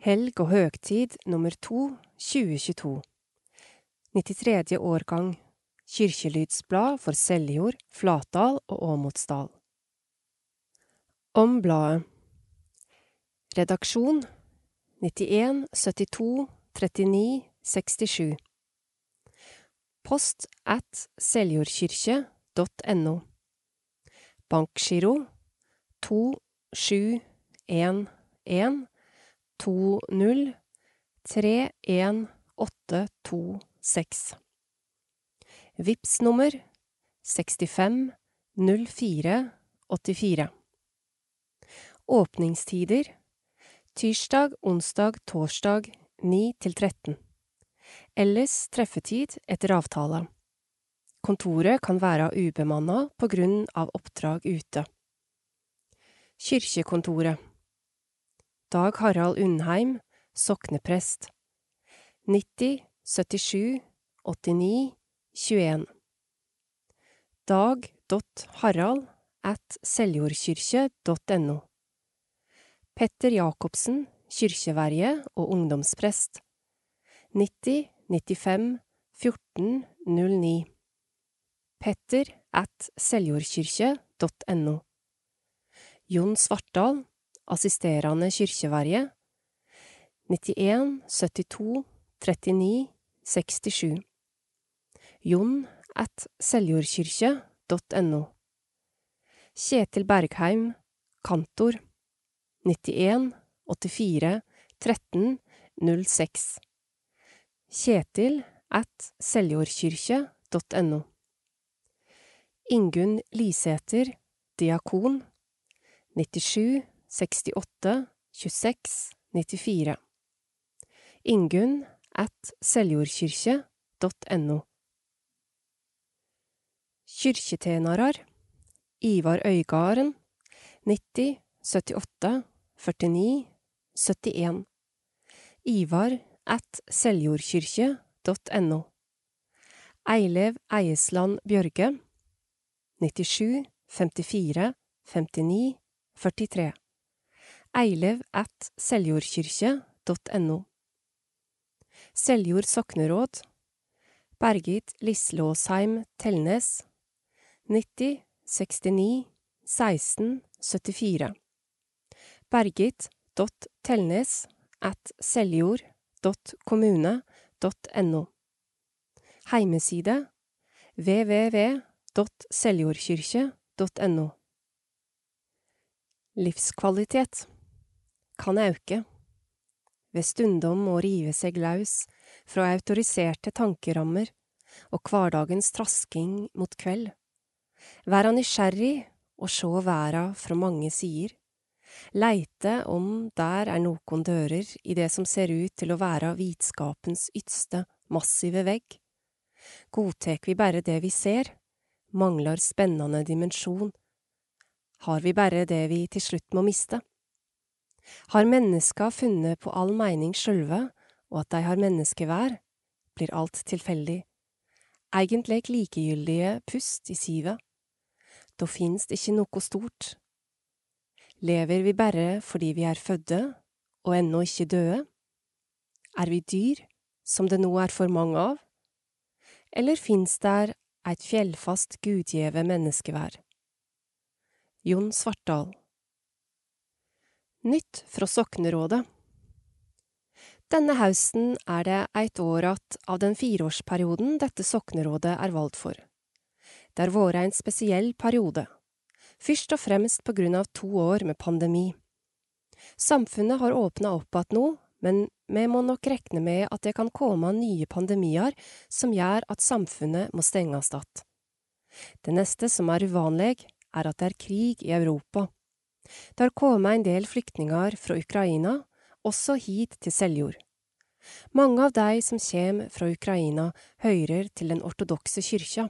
Helg og høgtid nummer to 2022 93. årgang. Kyrkjelydsblad for Seljord, Flatdal og Åmotsdal. Om bladet. Redaksjon 91 72 39 67 Post at seljordkirke.no Bankgiro 2711 20 31826 Vips nummer 65 04 84 Åpningstider Tirsdag, onsdag, torsdag 9 til 13 Ellers treffetid etter avtale. Kontoret kan være ubemanna på grunn av oppdrag ute. Kyrkjekontoret Dag Harald Undheim, sokneprest. 90 77 89 21 Dag.harald at seljordkyrkje.no Petter Jacobsen, kyrkjeverje og ungdomsprest. 90 95 14 09 Petter at seljordkyrkje.no Jon Svartdal, assisterende kyrkjeverje. 91 72 39 67 Jon at seljordkirke.no Kjetil Bergheim, kantor. 91 84 13 06 Kjetil at seljordkirke.no Ingunn Lisæter, diakon. 97 68 26 94 Ingunn at seljordkyrkje.no Kyrkjetenarar Ivar Øygarden 90 78 49 71 Ivar at seljordkyrkje.no Eilev Eiesland Bjørge 97 54 59 43 Eilev at seljordkyrkje.no Seljord sokneråd. Bergit Lislåsheim Telnes. 90 69 16 74 Bergit.telnes at seljord.kommune.no Heimeside. www.seljordkyrkje.no Livskvalitet kan auke. Ved stundom å rive seg laus fra autoriserte tankerammer og hverdagens trasking mot kveld. Være nysgjerrig og sjå verda fra mange sider. Leite om der er nokon dører i det som ser ut til å være vitskapens ytste, massive vegg. Godtek vi bare det vi ser, mangler spennende dimensjon. Har vi bare det vi til slutt må miste? Har menneska funnet på all meining sjølve, og at dei har menneskevær, blir alt tilfeldig. Egentlig likegyldige pust i sivet. Da finst ikkje noko stort. Lever vi bare fordi vi er fødde og ennå ikke døde? Er vi dyr, som det nå er for mange av? Eller finst der eit fjellfast gudgjeve menneskevær? Jon Svartdal Nytt fra Soknerådet Denne hausten er det eit år att av den fireårsperioden dette soknerådet er valgt for. Det har vært en spesiell periode, først og fremst på grunn av to år med pandemi. Samfunnet har åpna opp att nå, men vi må nok rekne med at det kan komme nye pandemier som gjør at samfunnet må stenges att. Det neste som er uvanlig, er at det er krig i Europa. Det har kommet en del flyktninger fra Ukraina, også hit til Seljord. Mange av de som kommer fra Ukraina, hører til den ortodokse kyrkja.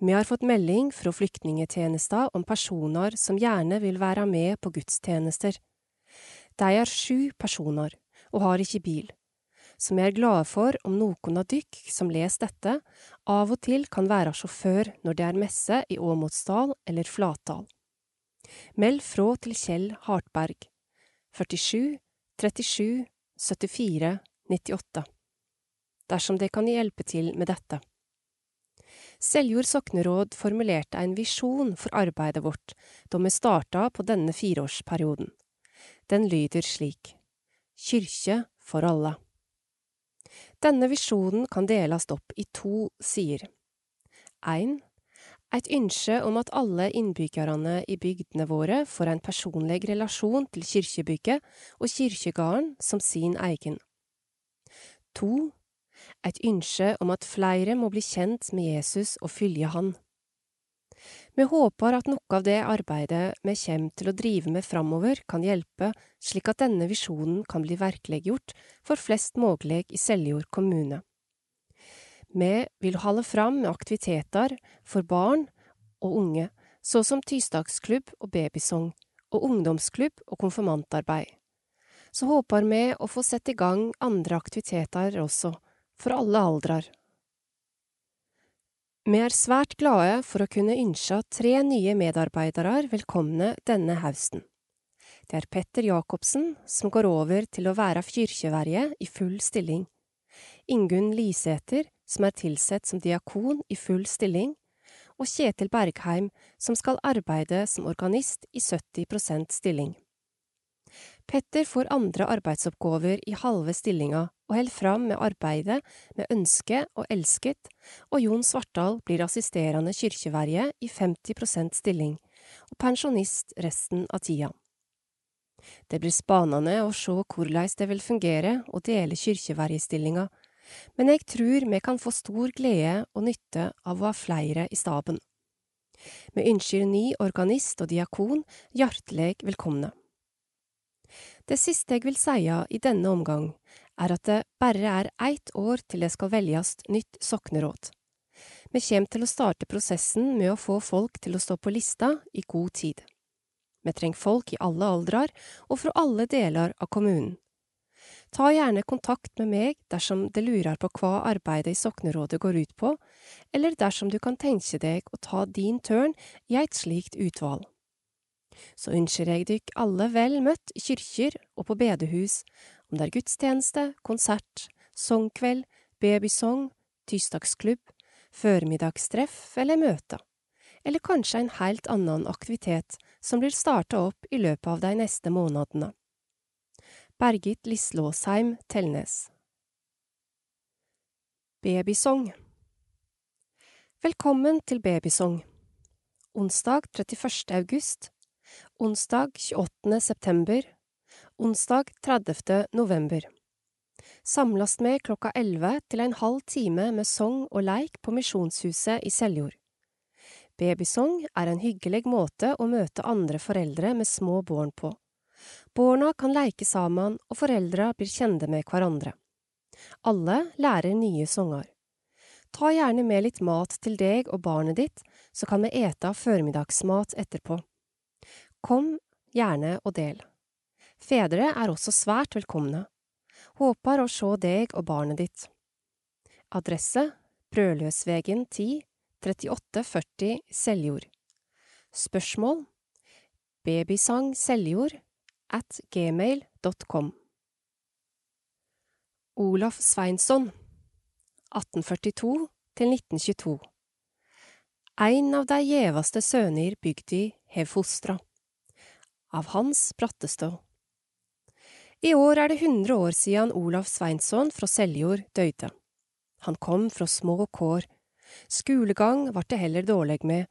Vi har fått melding fra flyktningetjenesta om personer som gjerne vil være med på gudstjenester. De er sju personer, og har ikke bil, så vi er glade for om noen av dykk som leser dette, av og til kan være sjåfør når det er messe i Åmotsdal eller Flatdal. Meld fra til Kjell Hartberg, 47 37 74 98, dersom det kan hjelpe til med dette. Seljord sokneråd formulerte en visjon for arbeidet vårt da vi starta på denne fireårsperioden. Den lyder slik Kyrkje for alle. Denne visjonen kan deles opp i to sider. Ein, et ønske om at alle innbyggerne i bygdene våre får en personlig relasjon til kirkebygget og kirkegården som sin egen. To, et ønske om at flere må bli kjent med Jesus og følge Han. Vi håper at noe av det arbeidet vi kommer til å drive med framover, kan hjelpe slik at denne visjonen kan bli virkeliggjort for flest mulig i Seljord kommune. Vi vil holde fram med aktiviteter for barn og unge, så som tirsdagsklubb og babysong, og ungdomsklubb og konfirmantarbeid. Så håper vi å få sette i gang andre aktiviteter også, for alle aldrer. Vi er svært glade for å kunne ønske tre nye medarbeidere velkomne denne høsten. Det er Petter Jacobsen som går over til å være fyrkjeverje i full stilling, Ingunn Lisæter som er tilsett som diakon i full stilling, og Kjetil Bergheim som skal arbeide som organist i 70% stilling. Petter får andre arbeidsoppgaver i halve stillinga og holder fram med arbeidet med Ønske og Elsket, og Jon Svartdal blir assisterende kyrkjeverje i 50% stilling, og pensjonist resten av tida. Det blir spanende å se hvordan det vil fungere å dele kyrkjeverjestillinga, men jeg tror vi kan få stor glede og nytte av å ha flere i staben. Vi ønsker ny organist og diakon hjertelig velkomne. Det siste jeg vil seie i denne omgang, er at det bare er eitt år til det skal velges nytt sokneråd. Vi kommer til å starte prosessen med å få folk til å stå på lista i god tid. Vi trenger folk i alle aldrar og fra alle deler av kommunen. Ta gjerne kontakt med meg dersom du lurer på hva arbeidet i soknerådet går ut på, eller dersom du kan tenke deg å ta din tørn i et slikt utvalg så ønsker jeg dykk alle vel møtt i kyrkjer og på bedehus, om det er gudstjeneste, konsert, sangkveld, babysong, tirsdagsklubb, førmiddagstreff eller møter, eller kanskje en helt annen aktivitet som blir starta opp i løpet av de neste månedene. Bergit Lislåsheim Telnes Babysong Velkommen til Babysong. Onsdag 31. august onsdag 28. september, onsdag 30. november. Samlast med klokka 11 til en halv time med sang og leik på Misjonshuset i Seljord. Babysong er en hyggelig måte å møte andre foreldre med små barn på. Barna kan leike sammen, og foreldra blir kjente med hverandre. Alle lærer nye sanger. Ta gjerne med litt mat til deg og barnet ditt, så kan vi ete formiddagsmat etterpå. Kom gjerne og del. Fedre er også svært velkomne. Håper å se deg og barnet ditt. Adresse Brødløsvegen 10 3840 Seljord. Spørsmål babysangseljord at gmail.com. Olaf Sveinsson 1842 til 1922 Ein av dei gjevaste søner bygdi hev fostra av Hans Brattestå. I år er det hundre år siden Olav Sveinsson fra Seljord døde. Han kom fra små kår. Skolegang vart det heller dårlig med,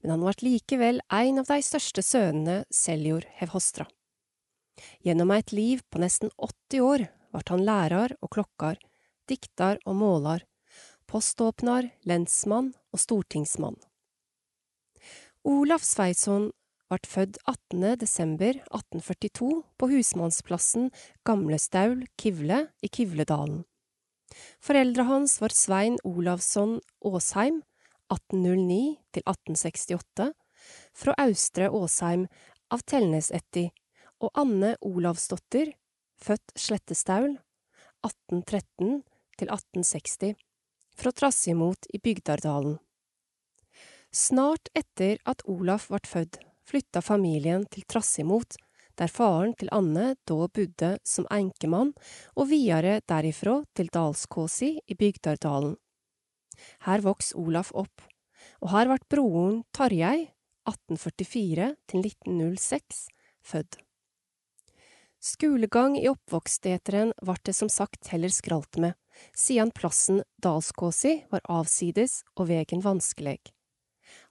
men han vart likevel ein av de største sønnene Seljord hev hostra. Gjennom eit liv på nesten 80 år vart han lærar og klokkar, diktar og målar, poståpnar, lensmann og stortingsmann. Olav Sveinsson vart født 18. desember 1842 på husmannsplassen Gamle Staul, Kivle i Kivledalen. Foreldra hans var Svein Olavsson Aasheim, 1809 til 1868, fra Austre Aasheim av Telnesetti, og Anne Olavsdotter, født Slettestaul, 1813 til 1860, fra Trassimot i Bygdardalen. Snart etter at Olaf ble født, flytta familien til Trassimot, der faren til Anne da bodde som enkemann, og videre derifra til Dalskåsi i Bygdardalen. Her voks Olaf opp, og her ble broren Tarjei, 1844 til 1906, født. Skulegang i oppvoksteteren vart det som sagt heller skralt med, siden plassen Dalskåsi var avsides og vegen vanskelig.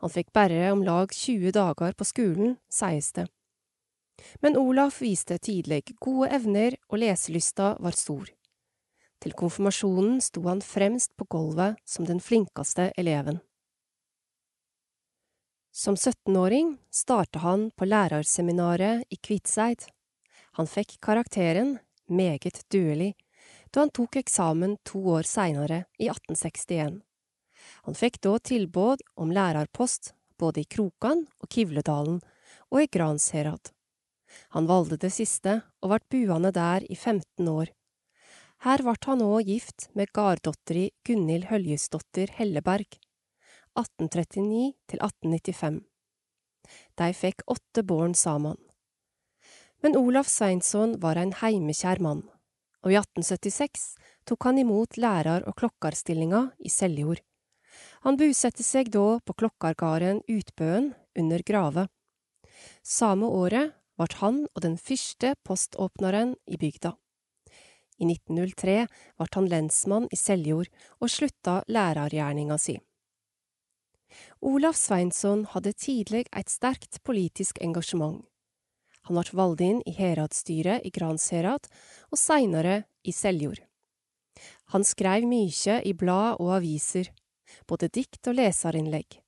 Han fikk bare om lag 20 dager på skolen, sies det. Men Olaf viste tidlig gode evner, og leselysta var stor. Til konfirmasjonen sto han fremst på gulvet som den flinkeste eleven. Som 17-åring starta han på lærerseminaret i Kviteseid. Han fikk karakteren meget duelig da han tok eksamen to år seinere, i 1861. Han fikk da tilbud om lærerpost både i Krokan og Kivledalen og i Gransherad. Han valgte det siste og vart buende der i 15 år. Her vart han òg gift med gardotteri Gunhild Høljesdotter Helleberg, 1839 til 1895. De fikk åtte barn sammen. Men Olaf Sveinsson var en heimekjær mann, og i 1876 tok han imot lærer- og klokkarstillinga i Seljord. Han bosatte seg da på klokkargarden Utbøen under Grave. Samme året ble han og den første poståpneren i bygda. I 1903 ble han lensmann i Seljord og slutta lærergjerninga si. Olaf Sveinsson hadde tidlig et sterkt politisk engasjement. Han ble valgt inn i heradsstyret i Gransherad, og seinere i Seljord. Han skrev mye i blad og aviser, både dikt og leserinnlegg.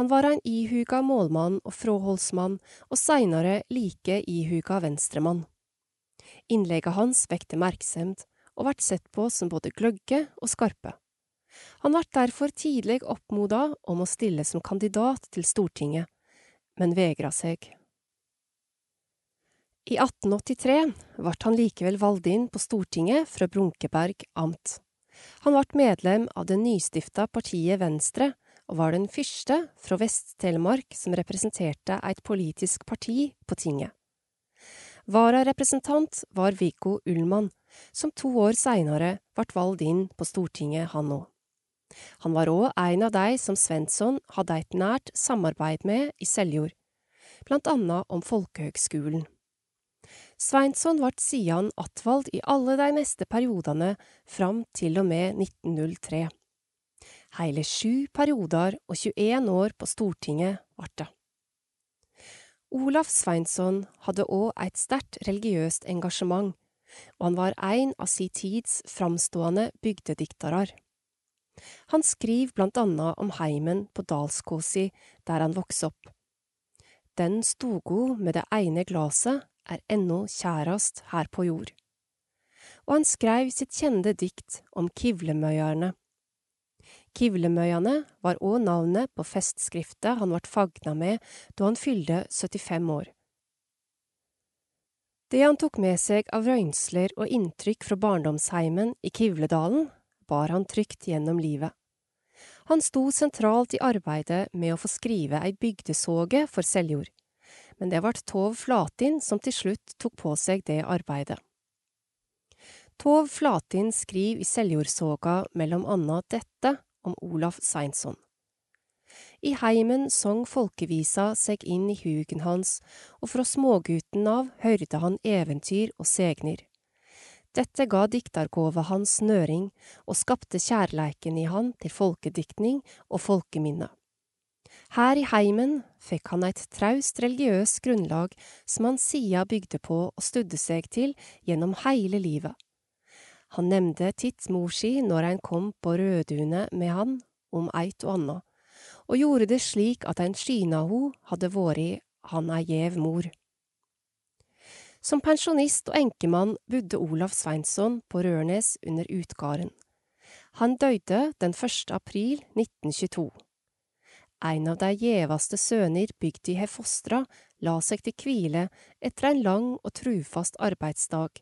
Han var en ihuga målmann og fråholdsmann, og seinere like ihuga venstremann. Innlegget hans vekte merksemd, og vart sett på som både gløgge og skarpe. Han vart derfor tidlig oppmoda om å stille som kandidat til Stortinget, men vegra seg. I 1883 ble han likevel valgt inn på Stortinget fra Brunkeberg amt. Han ble medlem av det nystifta partiet Venstre, og var den første fra Vest-Telemark som representerte et politisk parti på tinget. Vararepresentant var Viggo Ullmann, som to år seinere ble valgt inn på Stortinget, han òg. Han var òg en av de som Svensson hadde et nært samarbeid med i Seljord, blant annet om folkehøgskolen. Sveinsson vart sidan attvald i alle de neste periodene fram til og med 1903. Hele sju perioder og 21 år på Stortinget vart det. Olaf Sveinsson hadde òg et sterkt religiøst engasjement, og han var en av si tids framstående bygdediktere. Han skriver blant annet om heimen på Dalskåsi, der han vokste opp. Den stogo med det ene glaset er ennå kjærast her på jord. Og han skrev sitt kjende dikt om Kivlemøyarne. Kivlemøyane var òg navnet på festskriftet han vart fagna med da han fylte 75 år. Det han tok med seg av røynsler og inntrykk fra barndomsheimen i Kivledalen, bar han trygt gjennom livet. Han sto sentralt i arbeidet med å få skrive ei bygdesåge for Seljord, men det vart Tov Flatin som til slutt tok på seg det arbeidet. Tov Flatin skriver i Seljordsoga mellom annet dette om Olaf Seinsson. I heimen song folkevisa seg inn i hugen hans, og fra smågutten av hørte han eventyr og segner. Dette ga diktargåva hans nøring og skapte kjærleiken i han til folkediktning og folkeminne. Her i heimen fikk han eit traust religiøst grunnlag som han sia bygde på og studde seg til gjennom heile livet. Han nevnte titt si når ein kom på Rødune med han om eit og anna, og gjorde det slik at ein skina ho hadde vore han ei gjev mor. Som pensjonist og enkemann bodde Olav Sveinsson på Rørnes under utgarden. Han døde den 1. april 1922. En av de gjevaste søner bygd i Hefostra la seg til hvile etter en lang og trufast arbeidsdag,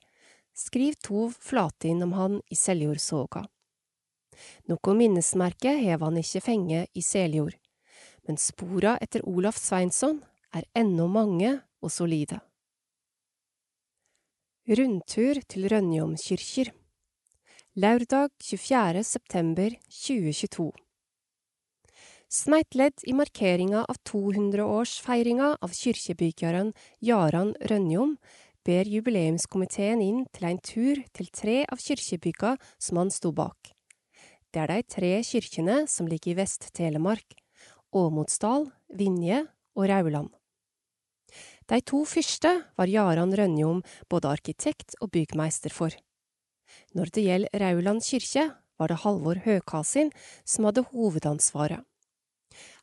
skriv Tov Flatin om han i Seljordsoga. Noe minnesmerke hev han ikke fenge i Seljord, men spora etter Olaf Sveinsson er ennå mange og solide. Rundtur til Rønjomkyrkjer Lørdag 24. september 2022 Som eit ledd i markeringa av 200-årsfeiringa av kyrkjebyggaren Jaran Rønjom, ber jubileumskomiteen inn til ein tur til tre av kyrkjebygga som han sto bak. Det er de tre kyrkjene som ligger i Vest-Telemark, Åmotsdal, Vinje og Rauland. De to første var Jaran Rønjom både arkitekt og byggmeister for. Når det gjelder Rauland kirke, var det Halvor Høkasin som hadde hovedansvaret.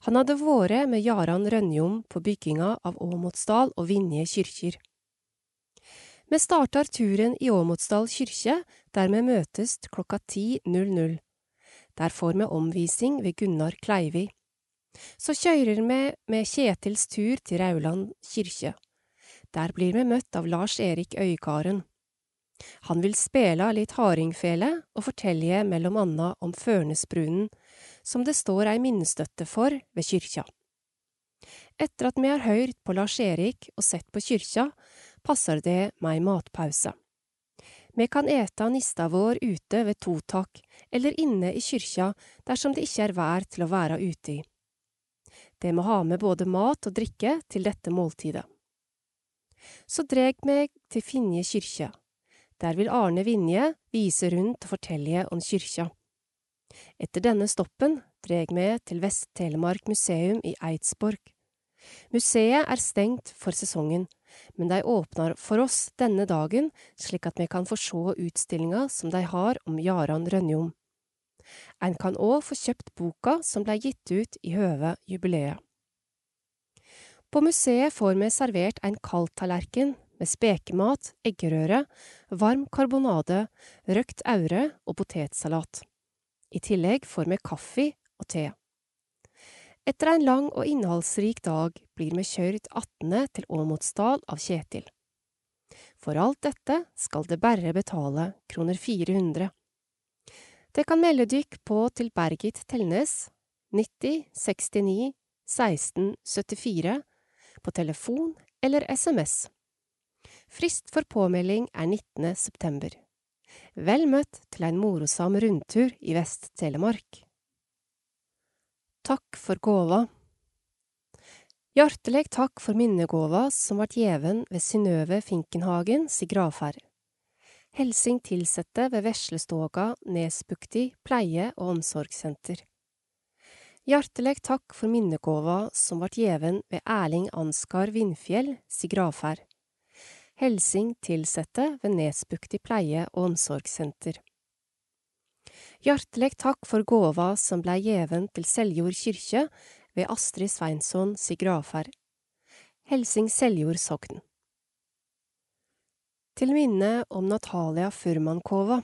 Han hadde vært med Jaran Rønjom på bygginga av Åmotsdal og Vinje kyrkjer. Vi startar turen i Åmotsdal kyrkje, der vi møtes klokka 10.00. Der får vi omvisning ved Gunnar Kleivi. Så kjører vi med Kjetils tur til Rauland kyrkje. Der blir vi møtt av Lars Erik Øykaren. Han vil spela litt hardingfele og fortelje mellom anna om Førnesbrunnen, som det står ei minnestøtte for ved kyrkja. Etter at vi har høyrt på Lars Erik og sett på kyrkja, passer det med ei matpause. Vi kan ete nista vår ute ved totak, eller inne i kyrkja dersom det ikke er vær til å være ute i. Det må ha med både mat og drikke til dette måltidet. Så dreg meg til Finje kyrkje. Der vil Arne Vinje vise rundt og fortelle om kyrkja. Etter denne stoppen dreg vi til Vest-Telemark museum i Eidsborg. Museet er stengt for sesongen, men de åpner for oss denne dagen slik at vi kan få se utstillinga som de har om Jaran Rønjom. En kan òg få kjøpt boka som blei gitt ut i høve jubileet. På museet får vi servert en kaldtallerken med spekemat, eggerøre, varm karbonade, røkt aure og potetsalat. I tillegg får vi kaffe og te. Etter en lang og innholdsrik dag blir vi kjørt attende til Åmotsdal av Kjetil. For alt dette skal det bare betale kroner 400. Det kan melde dykk på til Bergit Telnes 90 69 16 74 på telefon eller SMS. Frist for påmelding er 19. september. Vel møtt til en morosam rundtur i Vest-Telemark. Takk for gåva. Hjarteleg takk for minnegåva som vart gjeven ved Synnøve Finkenhagen si gravferd. Helsing tilsette ved Veslestoga Nesbukti pleie- og omsorgssenter. Hjarteleg takk for minnegåva som vart gjeven ved Erling Ansgar Vindfjell si gravferd. Helsing tilsette ved Nesbukti pleie- og omsorgssenter. Hjarteleg takk for gåva som blei gjeven til Seljord kyrkje ved Astrid Sveinsson si gravferd. Helsing Seljord sogn. Til minne om Natalia Furmankova.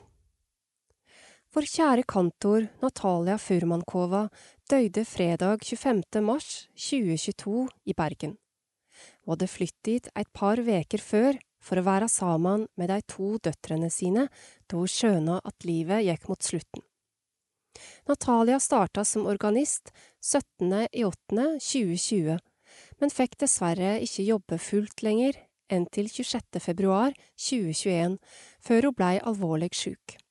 Vår kjære kantor Natalia Furmankova døde fredag 25. mars 2022 i Bergen. Hun hadde flytt dit et par veker før for å være sammen med de to døtrene sine da hun skjøna at livet gikk mot slutten. Natalia starta som organist 17.8.2020, men fikk dessverre ikke jobbe fullt lenger enn til 26. februar 2021, før hun blei alvorlig sjuk.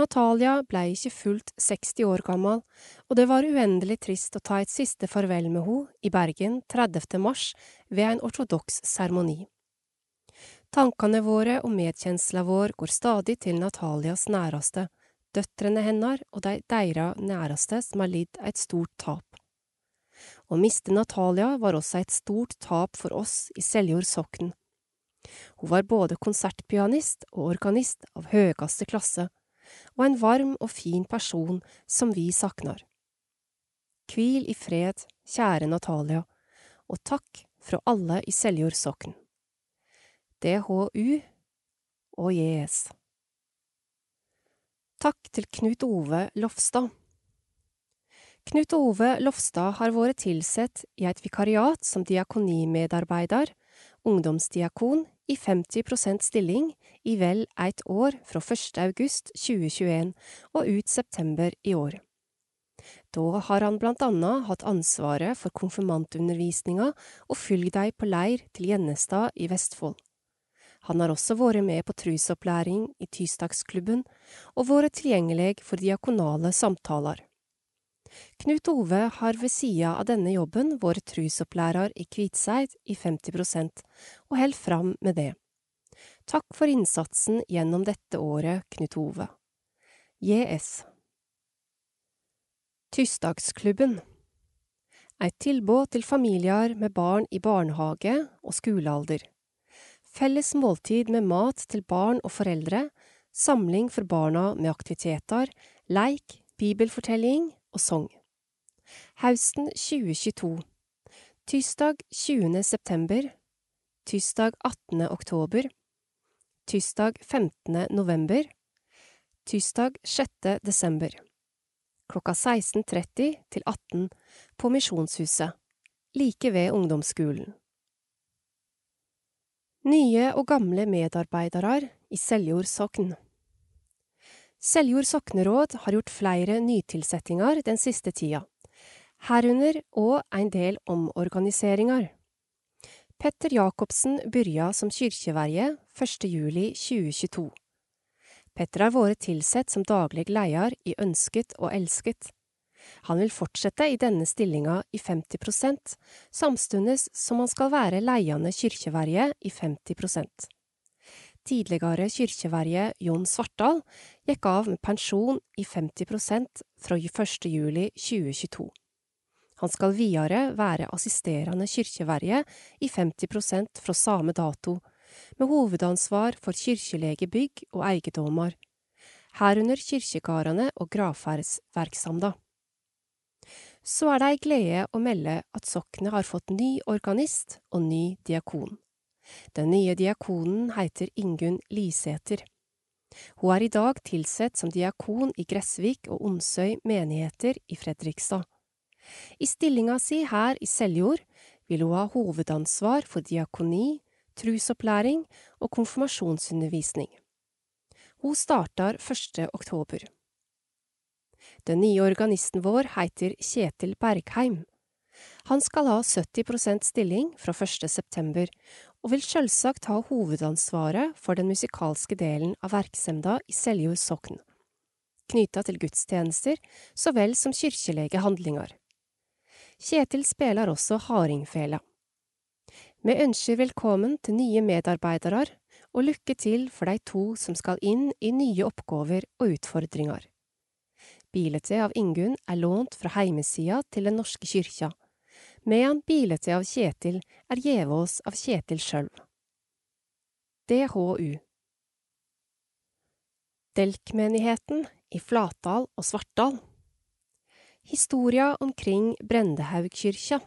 Natalia blei ikke fullt 60 år gammel, og det var uendelig trist å ta et siste farvel med henne i Bergen 30. mars ved en ortodoks seremoni. Tankene våre og medkjensla vår går stadig til Natalias næreste, døtrene hennes og de deira næreste som har lidd et stort tap. Å miste Natalia var også et stort tap for oss i Seljord sokn. Hun var både konsertpianist og organist av høyeste klasse, og en varm og fin person som vi saknar. Hvil i fred, kjære Natalia, og takk fra alle i Seljord sokn. DHU og JS. Takk til Knut Ove Lofstad. Knut Ove Lofstad har vært tilsett i et vikariat som diakonimedarbeider, ungdomsdiakon, i 50% stilling i vel et år fra 1. august 2021 og ut september i år. Da har han blant annet hatt ansvaret for konfirmantundervisninga og fylg dei på leir til Gjennestad i Vestfold. Han har også vært med på trusopplæring i Tysdagsklubben og vært tilgjengelig for diakonale samtaler. Knut Ove har ved sida av denne jobben vært trusopplærer i Kvitseid i 50 og held fram med det. Takk for innsatsen gjennom dette året, Knut Ove. JS. Tysdagsklubben Et tilbud til familier med barn i barnehage og skolealder. Felles måltid med mat til barn og foreldre, samling for barna med aktiviteter, leik, bibelfortelling og sang. Hausten 2022 Tirsdag 20. september Tirsdag 18. oktober Tirsdag 15. november Tirsdag 6. desember Klokka 16.30 til 18 på Misjonshuset, like ved ungdomsskolen. Nye og gamle medarbeidere i Seljord sokn. Seljord sokneråd har gjort flere nytilsettinger den siste tida, herunder òg en del omorganiseringer. Petter Jacobsen begynte som kyrkjeverje 1. juli 2022. Petter har vært tilsett som daglig leder i Ønsket og Elsket. Han vil fortsette i denne stillinga i 50% samstundes som han skal være ledende kyrkjeverje i 50 Tidligere kyrkjeverje Jon Svartdal gikk av med pensjon i 50% fra 1. juli 2022. Han skal videre være assisterende kyrkjeverje i 50% fra samme dato, med hovedansvar for kyrkjelege bygg og eiendommer, herunder kirkegårdene og gravferdsverksamda. Så er det ei glede å melde at soknet har fått ny organist og ny diakon. Den nye diakonen heter Ingunn Lisæter. Hun er i dag tilsett som diakon i Gressvik og Onsøy menigheter i Fredrikstad. I stillinga si her i Seljord vil hun ha hovedansvar for diakoni, trusopplæring og konfirmasjonsundervisning. Hun starter 1. oktober. Den nye organisten vår heter Kjetil Bergheim. Han skal ha 70% stilling fra 1. september, og vil sjølsagt ha hovedansvaret for den musikalske delen av verksemda i Seljord sokn, knytta til gudstjenester så vel som kyrkjelege handlinger. Kjetil spiller også hardingfela. Vi ønsker velkommen til nye medarbeidere, og lykke til for de to som skal inn i nye oppgaver og utfordringer. Bildet av Ingunn er lånt fra heimesida til Den norske kyrkja, medan bilete av Kjetil er gjevås av Kjetil sjøl. DHU Delkmenigheten i Flatdal og Svartdal Historia omkring Brendehaugkyrkja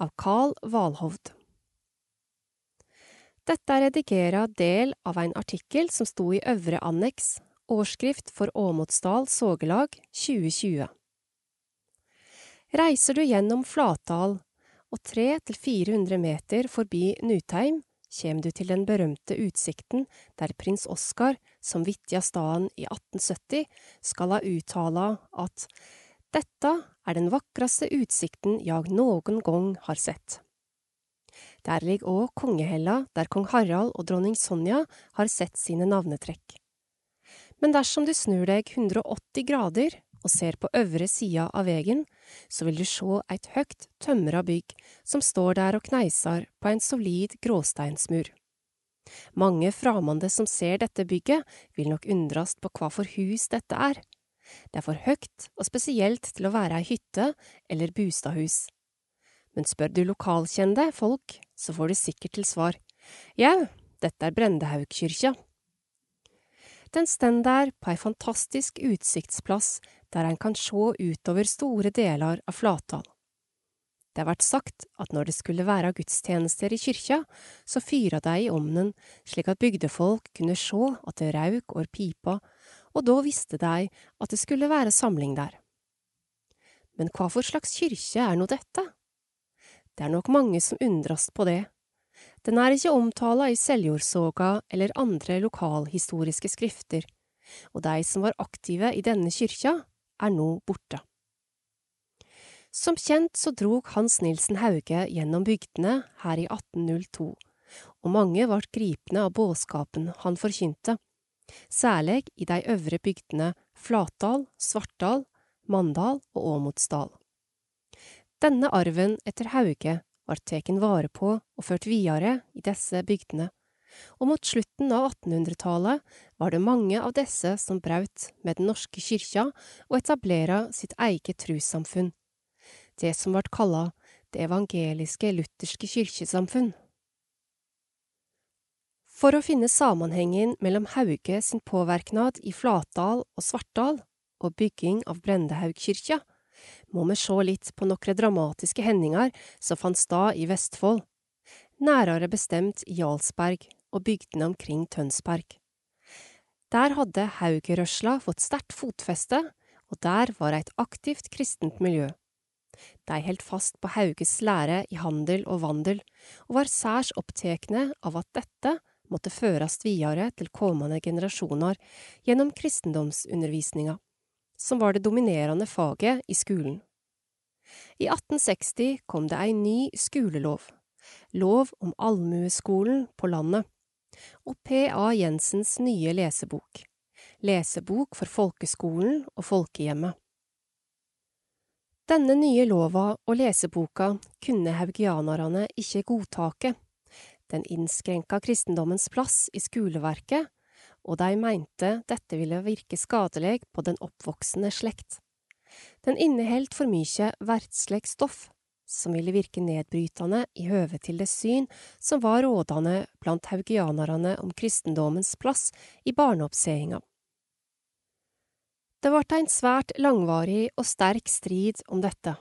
av Carl Valhovd Dette er redigera del av en artikkel som sto i Øvre anneks, Årskrift for Åmotsdal Sågelag 2020. Reiser du gjennom Flatdal og 300–400 meter forbi Nutheim, kjem du til den berømte utsikten der prins Oskar, som vitja staden i 1870, skal ha uttala at dette er den vakraste utsikten jag noen gang har sett. Der ligger òg kongehella der kong Harald og dronning Sonja har sett sine navnetrekk. Men dersom du snur deg 180 grader og ser på øvre sida av vegen, så vil du sjå eit høgt, tømra bygg som står der og kneisar på ein solid gråsteinsmur. Mange framande som ser dette bygget, vil nok undrast på kva for hus dette er. Det er for høgt og spesielt til å være ei hytte eller bustadhus. Men spør du lokalkjende folk, så får du sikkert til svar, jau, dette er Brendehaugkyrkja. Den stend der på ei fantastisk utsiktsplass der ein kan sjå utover store delar av Flatdal. Det har vært sagt at når det skulle være gudstjenester i kyrkja, så fyra dei i omnen slik at bygdefolk kunne sjå at det rauk over pipa, og da visste dei at det skulle være samling der. Men hva for slags kyrkje er nå dette? Det er nok mange som undrast på det. Den er ikke omtala i Seljordsoga eller andre lokalhistoriske skrifter, og de som var aktive i denne kyrkja, er nå borte. Som kjent så drog Hans Nilsen Hauge gjennom bygdene her i 1802, og mange ble gripne av båskapen han forkynte, særlig i de øvre bygdene Flatdal, Svartdal, Mandal og Åmotsdal. Denne arven etter Hauge ble teken vare på og ført videre i disse bygdene, og mot slutten av 1800-tallet var det mange av disse som braut med Den norske kyrkja og etablera sitt eget trossamfunn, det som vart kalla Det evangeliske lutherske kyrkjesamfunn. For å finne sammenhengen mellom Hauge sin påverknad i Flatdal og Svartdal og bygging av Brendehaugkirka, må vi se litt på noen dramatiske hendinger som fant sted i Vestfold, nærere bestemt i Jarlsberg og bygdene omkring Tønsberg. Der hadde Haugerørsla fått sterkt fotfeste, og der var det et aktivt kristent miljø. De holdt fast på Hauges lære i handel og vandel, og var særs opptekne av at dette måtte førast videre til kommende generasjoner gjennom kristendomsundervisninga, som var det dominerende faget i skolen. I 1860 kom det ei ny skolelov, lov om allmueskolen på landet og P.A. Jensens nye lesebok, Lesebok for folkeskolen og folkehjemmet. Denne nye lova og leseboka kunne haugianerne ikke godtake. Den innskrenka kristendommens plass i skoleverket, og de mente dette ville virke skadelig på den oppvoksende slekt. Den inneholdt for mye verdslig stoff som ville virke nedbrytende i høve til det syn som var rådende blant haugianerne om kristendommens plass i barneoppseginga. Det vart ein svært langvarig og sterk strid om dette,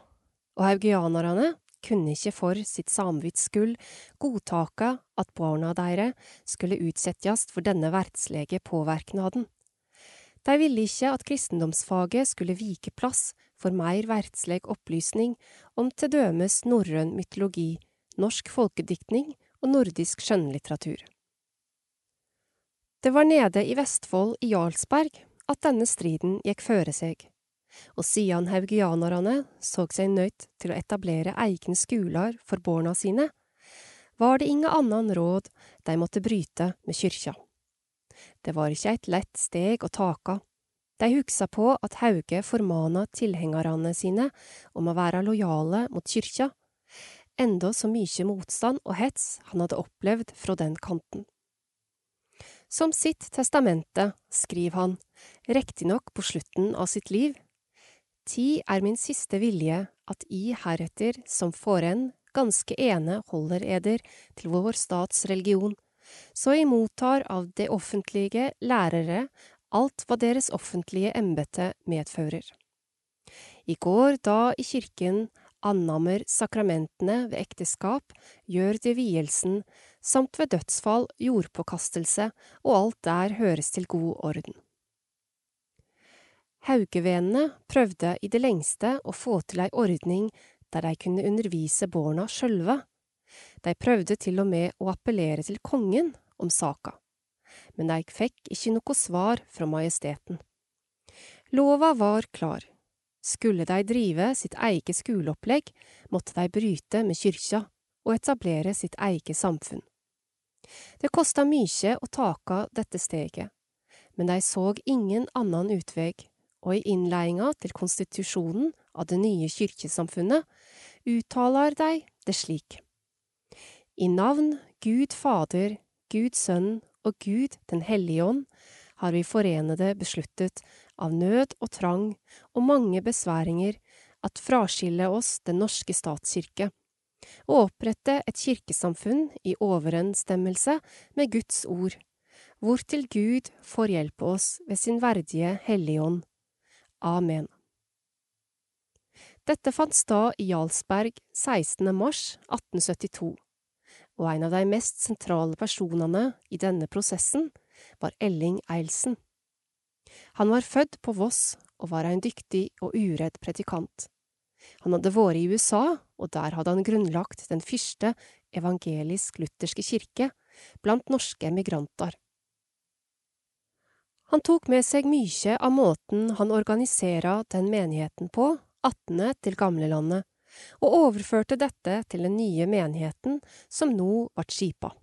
og haugianerne kunne ikke for sitt samvitts skyld godtake at barna deire skulle utsettes for denne verdslige påverknaden. De ville ikke at kristendomsfaget skulle vike plass for meir verdsleg opplysning om til dømes norrøn mytologi, norsk folkediktning og nordisk skjønnlitteratur. Det var nede i Vestfold i Jarlsberg at denne striden gikk føre seg, og siden haugianerne så seg nødt til å etablere egne skoler for barna sine, var det inga annan råd de måtte bryte med kyrkja. Det var ikke et lett steg å taka. De hugsa på at Hauge formana tilhengarane sine om å være lojale mot kyrkja, enda så mykje motstand og hets han hadde opplevd fra den kanten. Som sitt testamente skriver han, riktignok på slutten av sitt liv, Ti er min siste vilje at I heretter som foren ganske ene holder eder til vår stats religion, så I mottar av det offentlige lærere alt hva deres offentlige embete medfører. I går da i kirken annammer sakramentene ved ekteskap, gjør de vielsen, samt ved dødsfall jordpåkastelse, og alt der høres til god orden. Haugevenene prøvde i det lengste å få til ei ordning der de kunne undervise barna sjølve. De prøvde til og med å appellere til kongen om saka, men de fikk ikke noe svar fra majesteten. Lova var klar. Skulle de drive sitt eget skoleopplegg, måtte de bryte med kyrkja og etablere sitt eget samfunn. Det kosta mykje å taka dette steget, men de så ingen annen utvei, og i innleiinga til konstitusjonen av det nye kyrkjesamfunnet uttaler de det slik. I navn Gud Fader, Gud Sønn og Gud Den hellige ånd har vi forenede besluttet av nød og trang og mange besværinger at fraskille oss Den norske statskirke, og opprette et kirkesamfunn i overensstemmelse med Guds ord, hvortil Gud får hjelpe oss ved sin verdige Hellige Ånd. Amen. Dette fant sted i Jarlsberg 16. mars 1872 og en av de mest sentrale personene i denne prosessen var Elling Eilsen. Han var født på Voss og var en dyktig og uredd predikant. Han hadde vært i USA, og der hadde han grunnlagt den første evangelisk-lutherske kirke blant norske emigranter. Han tok med seg mye av måten han organisera den menigheten på, attende til gamlelandet, og overførte dette til den nye menigheten som nå ble skipa.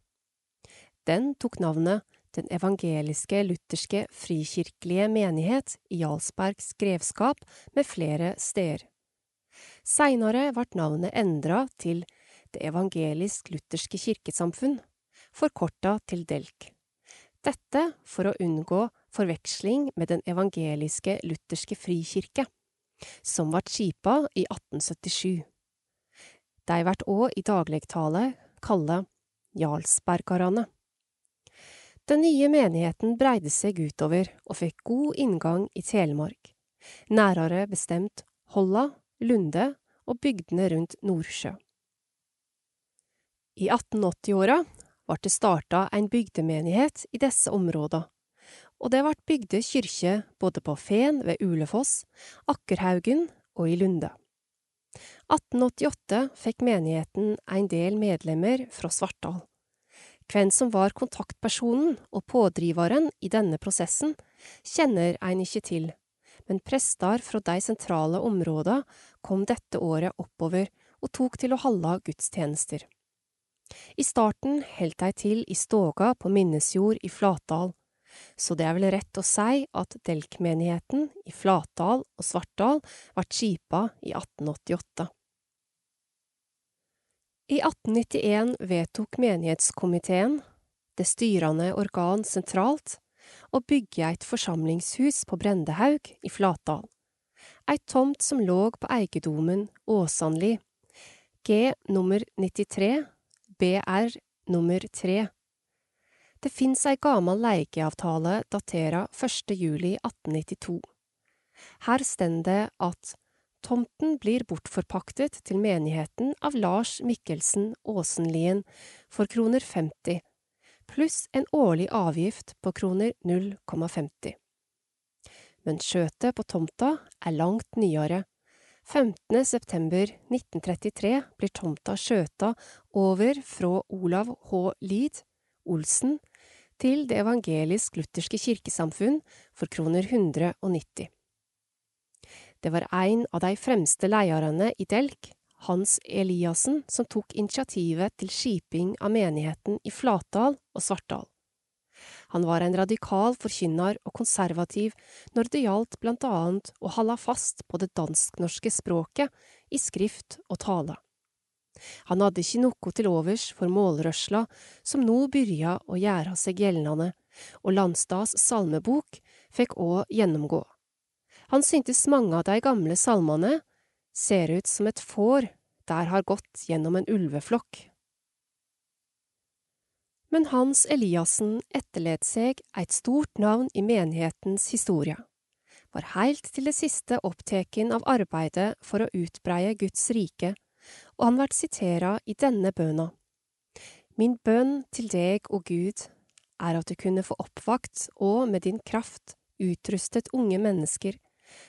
Den tok navnet Den evangeliske lutherske frikirkelige menighet i Jarlsbergs grevskap med flere steder. Seinere ble navnet endra til Det evangelisk-lutherske kirkesamfunn, forkorta til DELK. Dette for å unngå forveksling med Den evangeliske lutherske frikirke, som vart skipa i 1877. Dei vert òg i dagligtale kalla Jarlsbergarane. Den nye menigheten breide seg utover og fikk god inngang i Telemark, nærere bestemt Holla, Lunde og bygdene rundt Nordsjø. I 1880-åra ble det starta en bygdemenighet i disse områda, og det ble bygde kyrkje både på Fen ved Ulefoss, Akkerhaugen og i Lunde. 1888 fikk menigheten en del medlemmer fra Svartdal. Hvem som var kontaktpersonen og pådriveren i denne prosessen, kjenner en ikke til, men prester fra de sentrale områdene kom dette året oppover og tok til å holde gudstjenester. I starten heldt de til i stoga på Minnesjord i Flatdal, så det er vel rett å si at Delk-menigheten i Flatdal og Svartdal vart skipa i 1888. I 1891 vedtok menighetskomiteen, det styrende organ sentralt, å bygge et forsamlingshus på Brendehaug i Flatdal, ei tomt som låg på eiendommen Åsanli, G nummer 93, BR nummer 3. Det fins ei gamal leikeavtale datera 1. juli 1892. Her står det at Tomten blir bortforpaktet til menigheten av Lars Mikkelsen Åsenlien for kroner 50, pluss en årlig avgift på kroner 0,50. Men skjøtet på tomta er langt nyere. 15. september 1933 blir tomta skjøta over fra Olav H. Lid Olsen til Det evangelisk-lutherske kirkesamfunn for kroner 190. Det var en av de fremste lederne i Delk, Hans Eliassen, som tok initiativet til skiping av menigheten i Flatdal og Svartdal. Han var en radikal forkynner og konservativ når det gjaldt blant annet å holde fast på det dansk-norske språket i skrift og tale. Han hadde ikke noe til overs for målrørsla som nå byrja å gjøre seg gjeldende, og Landstads salmebok fikk òg gjennomgå. Han syntes mange av de gamle salmene ser ut som et får der har gått gjennom en ulveflokk. Men Hans Eliassen etterlot seg eit stort navn i menighetens historie, var heilt til det siste oppteken av arbeidet for å utbreie Guds rike, og han vert sitera i denne bøna. Min bønn til deg, og Gud, er at du kunne få oppvakt og med din kraft utrustet unge mennesker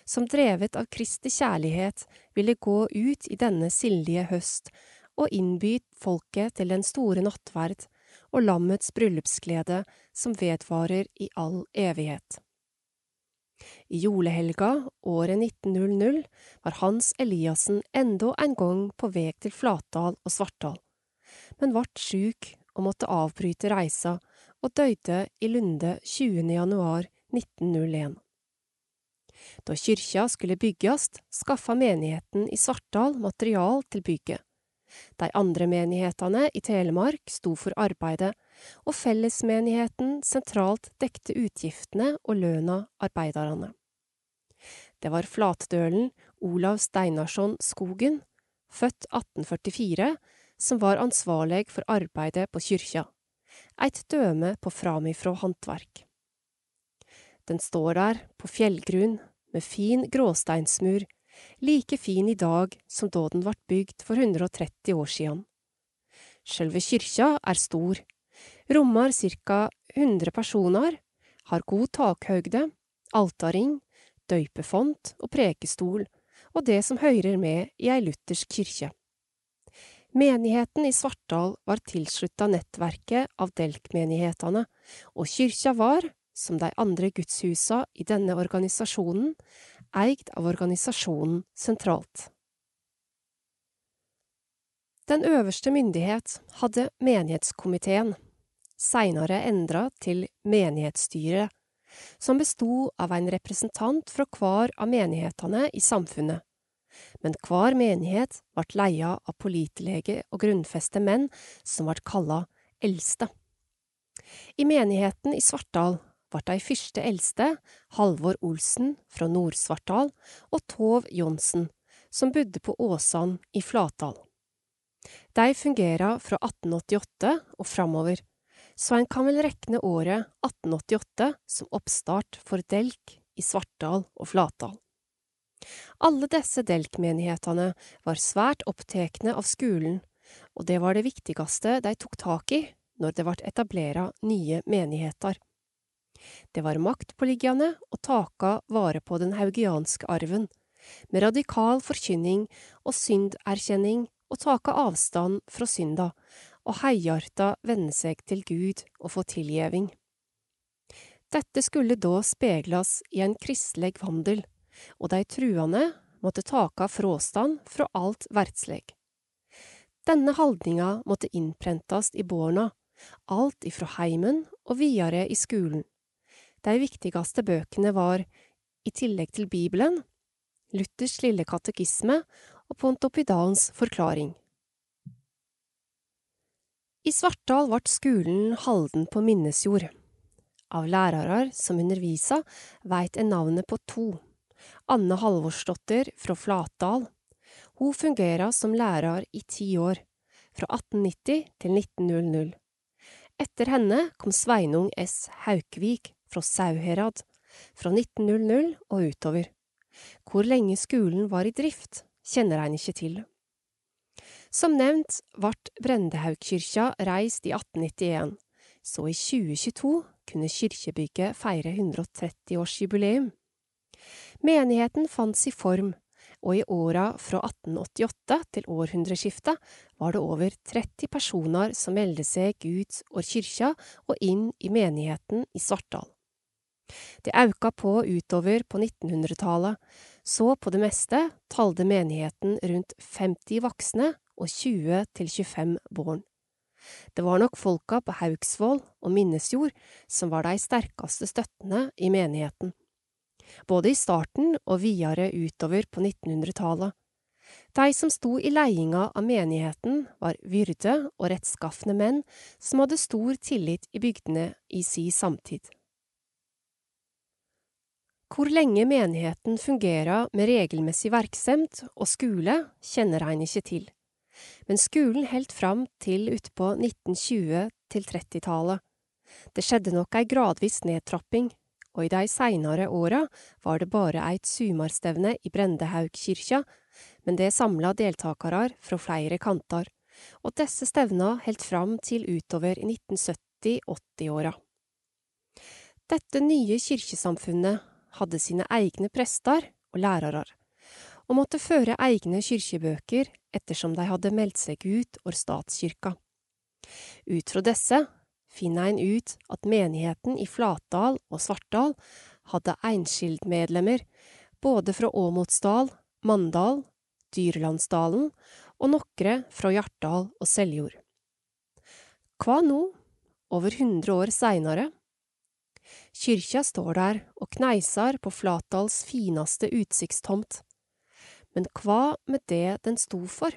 som drevet av Kristi kjærlighet ville gå ut i denne sildige høst og innby folket til den store nattverd og lammets bryllupsglede som vedvarer i all evighet. I julehelga året 1900 var Hans Eliassen enda en gang på vei til Flatdal og Svartdal, men vart sjuk og måtte avbryte reisa og døde i Lunde 20. januar 1901. Da kyrkja skulle bygges, skaffa menigheten i Svartdal material til bygget. De andre menighetene i Telemark sto for arbeidet, og fellesmenigheten sentralt dekte utgiftene og løna arbeiderne. Det var flatdølen Olav Steinarsson Skogen, født 1844, som var ansvarlig for arbeidet på kyrkja, eit døme på framifrå håndverk. Den står der, på fjellgrunn, med fin gråsteinsmur, like fin i dag som da den vart bygd for 130 år siden. Sjølve kyrkja er stor, rommar ca. 100 personer, har god takhøgde, altaring, døypefont og prekestol, og det som høyrer med i ei luthersk kyrkje. Menigheten i Svartdal var tilslutta nettverket av Delk-menighetene, og kyrkja var, som de andre gudshusa i denne organisasjonen, eid av organisasjonen sentralt. Den øverste myndighet hadde menighetskomiteen, seinere endra til menighetsstyret, som bestod av en representant fra hver av menighetene i samfunnet. Men hver menighet ble leia av pålitelige og grunnfeste menn som ble kalla eldste. I menigheten i Svartdal ble de første eldste Halvor Olsen fra Nord-Svartdal og Tov Johnsen, som bodde på Åsan i Flatdal. De fungerer fra 1888 og framover, så en kan vel rekne året 1888 som oppstart for Delk i Svartdal og Flatdal. Alle disse Delk-menighetene var svært opptekne av skolen, og det var det viktigste de tok tak i når det ble etablert nye menigheter. Det var maktpåliggende å taka vare på den haugianske arven, med radikal forkynning og synderkjenning og taka avstand fra synda, og heiarta vende seg til Gud og få tilgjeving. Dette skulle da speglas i en kristelig vandel, og de truende måtte taka fråstand fra alt verdsleg. Denne haldninga måtte innprentast i borna, alt ifra heimen og videre i skolen. De viktigste bøkene var, i tillegg til Bibelen, Luthers lille katekisme og Pontopidans forklaring. I Svartdal ble skolen halden på minnesjord. Av lærere som undervisa, veit en navnet på to. Anne Halvorsdotter fra Flatdal. Hun fungerer som lærer i ti år, fra 1890 til 1900. Etter henne kom Sveinung S. Haukvik fra Sauherad, fra 1900 og utover. Hvor lenge skolen var i drift, kjenner en ikke til. Som nevnt ble Brendehaugkyrkja reist i 1891, så i 2022 kunne kirkebygget feire 130-årsjubileum. Menigheten fant sin form, og i åra fra 1888 til århundreskiftet var det over 30 personer som meldte seg ut av kyrkja og inn i menigheten i Svartdal. Det auka på utover på 1900-tallet, så på det meste talde menigheten rundt 50 voksne og 20 til 25 barn. Det var nok folka på Haugsvoll og Minnesjord som var de sterkeste støttene i menigheten, både i starten og videre utover på 1900-tallet. De som sto i leiinga av menigheten, var vyrde og rettskafne menn som hadde stor tillit i bygdene i si samtid. Hvor lenge menigheten fungerer med regelmessig verksemd og skole, kjenner en ikke til, men skolen helt fram til utpå 1920- til 30-tallet. Det skjedde nok ei gradvis nedtrapping, og i de seinere åra var det bare eit sumarstevne i Brendehaugkirka, men det samla deltakarar fra flere kanter, og disse stevna helt fram til utover i 1970-80-åra. Dette nye kyrkjesamfunnet hadde sine egne prester og lærere, og måtte føre egne kyrkjebøker ettersom de hadde meldt seg ut av statskyrka. Ut fra disse finner ein ut at menigheten i Flatdal og Svartdal hadde einskildmedlemmer både fra Åmotsdal, Mandal, Dyrlandsdalen og nokre fra Hjartdal og Seljord. Hva nå, over hundre år seinare? Kyrkja står der og kneisar på Flatdals finaste utsiktstomt. Men hva med det den sto for?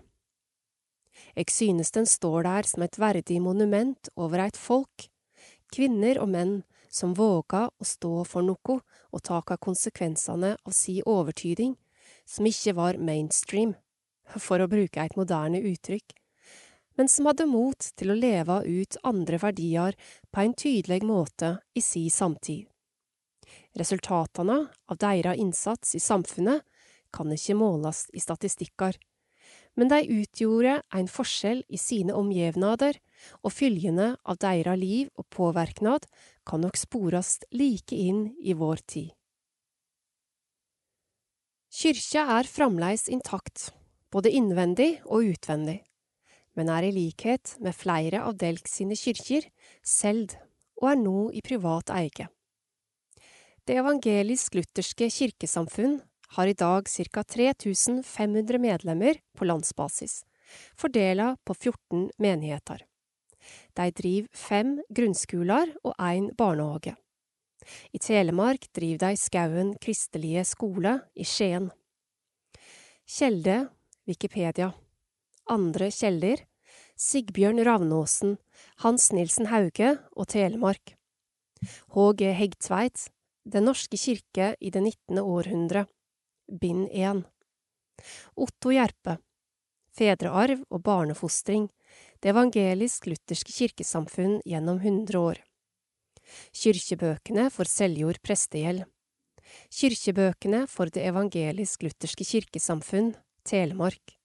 Eg synes den står der som et verdig monument over eit folk, kvinner og menn som våga å stå for noko og taka konsekvensane av si overtyding, som ikke var mainstream, for å bruke eit moderne uttrykk men som hadde mot til å leve ut andre verdier på en tydelig måte i si samtid. Resultatene av deres innsats i samfunnet kan ikke måles i statistikker, men de utgjorde en forskjell i sine omgivnader, og følgene av deres liv og påvirknad kan nok spores like inn i vår tid. Kyrkja er fremdeles intakt, både innvendig og utvendig men er i likhet med flere av Delk sine kirker solgt og er nå i privat eie. Det evangelisk-lutherske kirkesamfunn har i dag ca 3500 medlemmer på landsbasis, fordela på 14 menigheter. De driver fem grunnskoler og én barnehage. I Telemark driver de Skauen kristelige skole i Skien. Kjelde Wikipedia. Andre kjeller, Sigbjørn Ravnåsen, Hans Nilsen Hauge og Telemark. H.G. Hegtveit, Den norske kirke i det 19. århundre, bind 1. Otto Gjerpe, Fedrearv og barnefostring, Det evangelisk-lutherske kirkesamfunn gjennom 100 år. Kyrkjebøkene for Seljord prestegjeld. Kyrkjebøkene for Det evangelisk-lutherske kirkesamfunn, Telemark.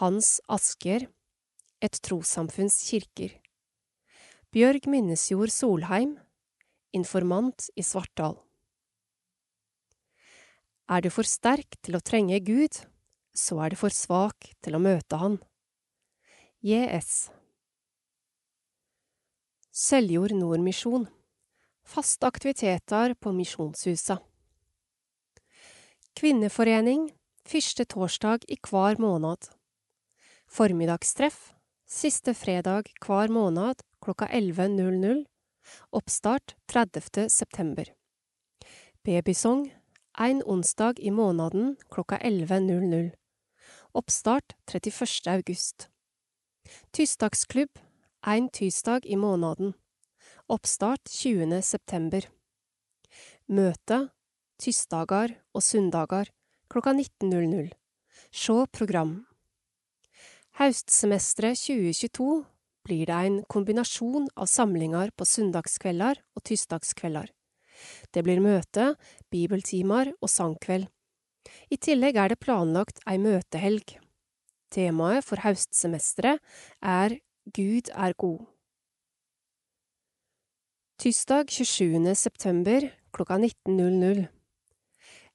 Hans Asker, Et trossamfunns kirker. Bjørg Minnesjord Solheim, informant i Svartdal. Er du for sterk til å trenge Gud, så er du for svak til å møte Han. JS Seljord Nordmisjon Faste aktiviteter på Misjonshusa Kvinneforening første torsdag i hver måned. Formiddagstreff siste fredag hver måned klokka 11.00. Oppstart 30. september. Babysong en onsdag i måneden klokka 11.00. Oppstart 31. august. Tysdagsklubb en tirsdag i måneden. Oppstart 20. september. Møte tirsdager og søndager klokka 19.00. Se program. Høstsemesteret 2022 blir det en kombinasjon av samlinger på søndagskvelder og tirsdagskvelder. Det blir møte, bibeltimer og sangkveld. I tillegg er det planlagt ei møtehelg. Temaet for haustsemesteret er Gud er god. Tirsdag 27. september klokka 19.00.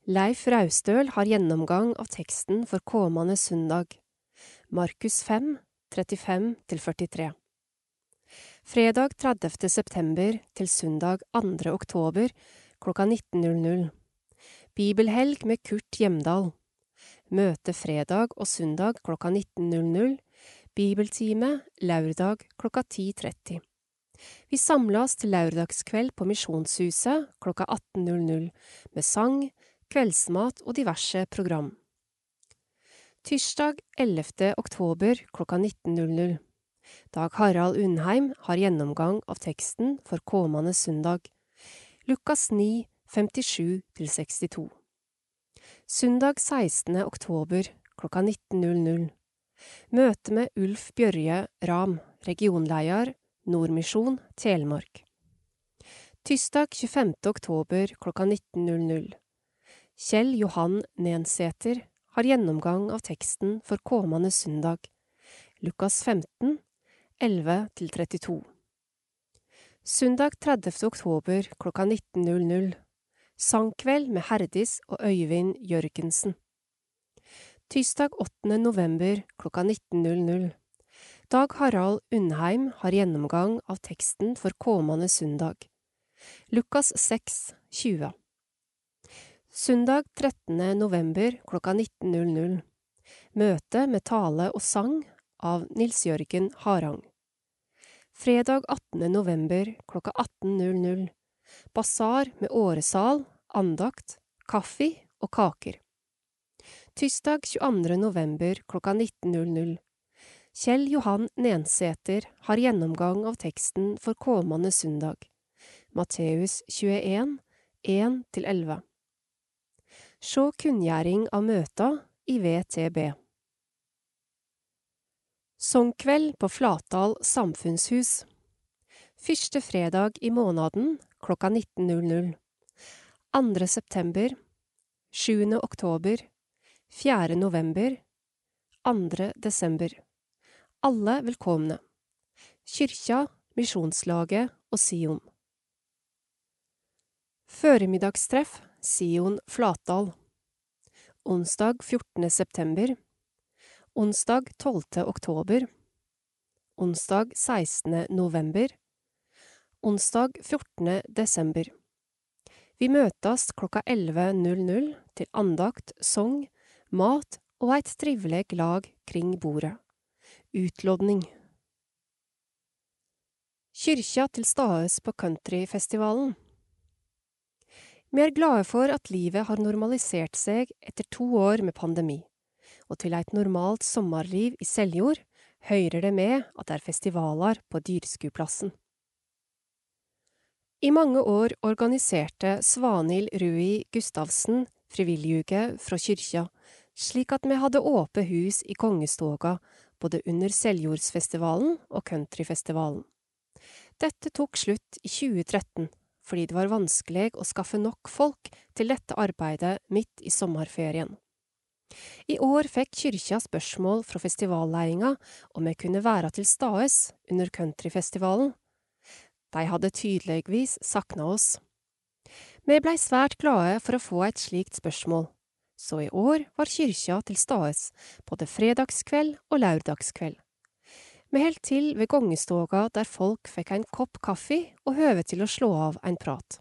Leif Raustøl har gjennomgang av teksten for kommende søndag. Markus 5, 35–43. Fredag 30. september til søndag 2. oktober klokka 19.00. Bibelhelg med Kurt Hjemdal. Møte fredag og søndag klokka 19.00. Bibeltime lørdag klokka 10.30. Vi samlas til lørdagskveld på Misjonshuset klokka 18.00 med sang, kveldsmat og diverse program. Tirsdag 11. oktober klokka 19.00. Dag Harald Undheim har gjennomgang av teksten for kommende søndag. Lukas 9, 57–62. Søndag 16. oktober klokka 19.00. Møte med Ulf Bjørje Ram, regionleder, Nordmisjon, Telemark. Tirsdag 25. oktober klokka 19.00. Kjell Johan Nensæter, har gjennomgang av teksten for kommende søndag, Lukas 15, 11–32. Søndag 30. oktober klokka 19.00 Sangkveld med Herdis og Øyvind Jørgensen. Tirsdag 8. november klokka 19.00 Dag Harald Undheim har gjennomgang av teksten for kommende søndag. Lukas 6, 20. Søndag 13. november klokka 19.00 Møte med tale og sang av Nils Jørgen Harang. Fredag 18. november klokka 18.00 Basar med åresal, andakt, kaffe og kaker. Tirsdag 22. november klokka 19.00 Kjell Johan Nensæter har gjennomgang av teksten for kommende søndag. Matteus 21, 1–11. Sjå kunngjering av møta i VTB. Songkveld på Flatdal samfunnshus. Første fredag i måneden klokka 19.00. 2. september. 7. oktober. 4. november. 2. desember. Alle velkomne. Kyrkja, Misjonslaget og Sion. Føremiddagstreff Sion Flatdal. Onsdag 14. september. Onsdag 12. oktober. Onsdag 16. november. Onsdag 14. desember. Vi møtes klokka 11.00 til andakt, sang, mat og eit trivelig lag kring bordet. Utlodning. Kyrkja til stades på countryfestivalen. Vi er glade for at livet har normalisert seg etter to år med pandemi, og til et normalt sommerliv i Seljord høyrer det med at det er festivaler på Dyrskuplassen. I mange år organiserte Svanhild Rui Gustavsen frivilliguke fra kyrkja, slik at vi hadde åpe hus i Kongestoga både under Seljordsfestivalen og countryfestivalen. Dette tok slutt i 2013 fordi det var vanskelig å skaffe nok folk til dette arbeidet midt i sommerferien. I år fikk kyrkja spørsmål fra festivalledelsen om vi kunne være til stades under countryfestivalen. De hadde tydeligvis savna oss. Vi blei svært glade for å få et slikt spørsmål, så i år var kyrkja til stades både fredagskveld og laurdagskveld. Vi holdt til ved gongestoga der folk fikk en kopp kaffe og høve til å slå av en prat.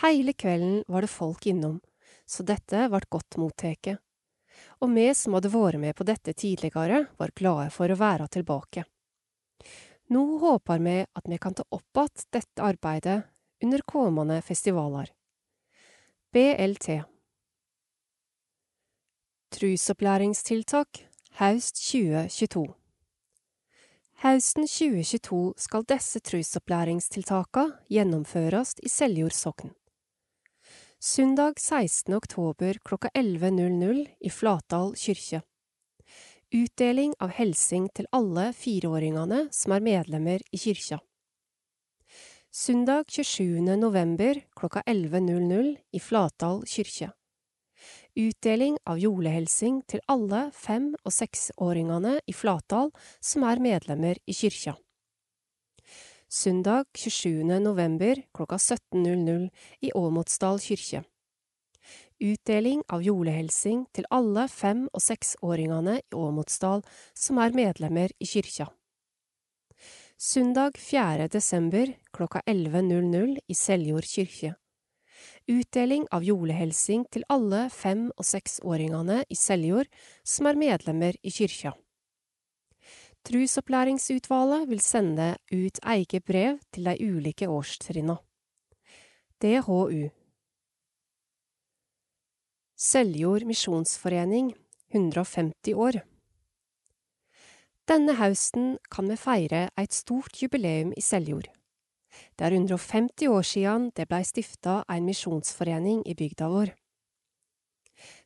Heile kvelden var det folk innom, så dette vart godt motteke. Og vi som hadde vært med på dette tidligere, var glade for å være tilbake. Nå håper vi at vi kan ta opp att dette arbeidet under kommende festivaler. BLT Trusopplæringstiltak haust 2022 Hausten 2022 skal disse trusopplæringstiltakene gjennomføres i Seljord sogn. Søndag 16. oktober klokka 11.00 i Flatdal kyrkje. Utdeling av helsing til alle fireåringene som er medlemmer i kyrkja. Søndag 27. november klokka 11.00 i Flatdal kyrkje. Utdeling av julehelsing til alle fem- og seksåringene i Flatdal som er medlemmer i kyrkja. Søndag 27. november klokka 17.00 i Åmotsdal kyrkje. Utdeling av julehelsing til alle fem- og seksåringene i Åmotsdal som er medlemmer i kyrkja. Søndag 4. desember klokka 11.00 i Seljord kyrkje utdeling av julehelsing til alle fem- og seksåringene i Seljord som er medlemmer i kyrkja. Trusopplæringsutvalget vil sende ut eget brev til de ulike årstrinna. DHU Seljord misjonsforening 150 år Denne høsten kan vi feire et stort jubileum i Seljord. Det er 150 år siden det blei stifta en misjonsforening i bygda vår.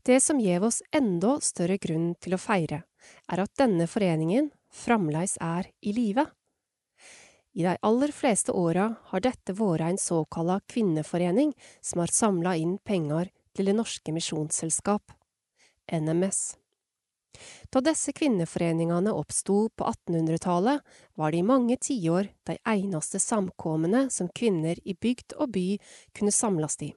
Det som gjev oss enda større grunn til å feire, er at denne foreningen fremdeles er i live. I de aller fleste åra har dette vært en såkalla kvinneforening som har samla inn penger til Det norske misjonsselskap, NMS. Da disse kvinneforeningene oppsto på 1800-tallet, var det i mange tiår de eneste samkomene som kvinner i bygd og by kunne samles i.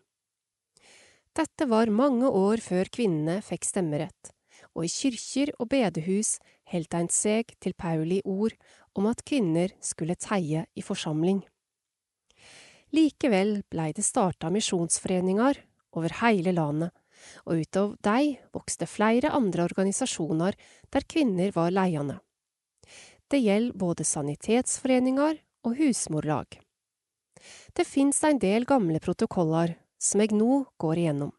Dette var mange år før kvinnene fikk stemmerett, og i kyrkjer og bedehus holdt ein seg til Pauli ord om at kvinner skulle teie i forsamling. Likevel blei det starta misjonsforeninger over hele landet, og utover dei vokste flere andre organisasjoner der kvinner var leiande. Det gjelder både sanitetsforeninger og husmorlag. Det finnes en del gamle protokoller som jeg nå går igjennom.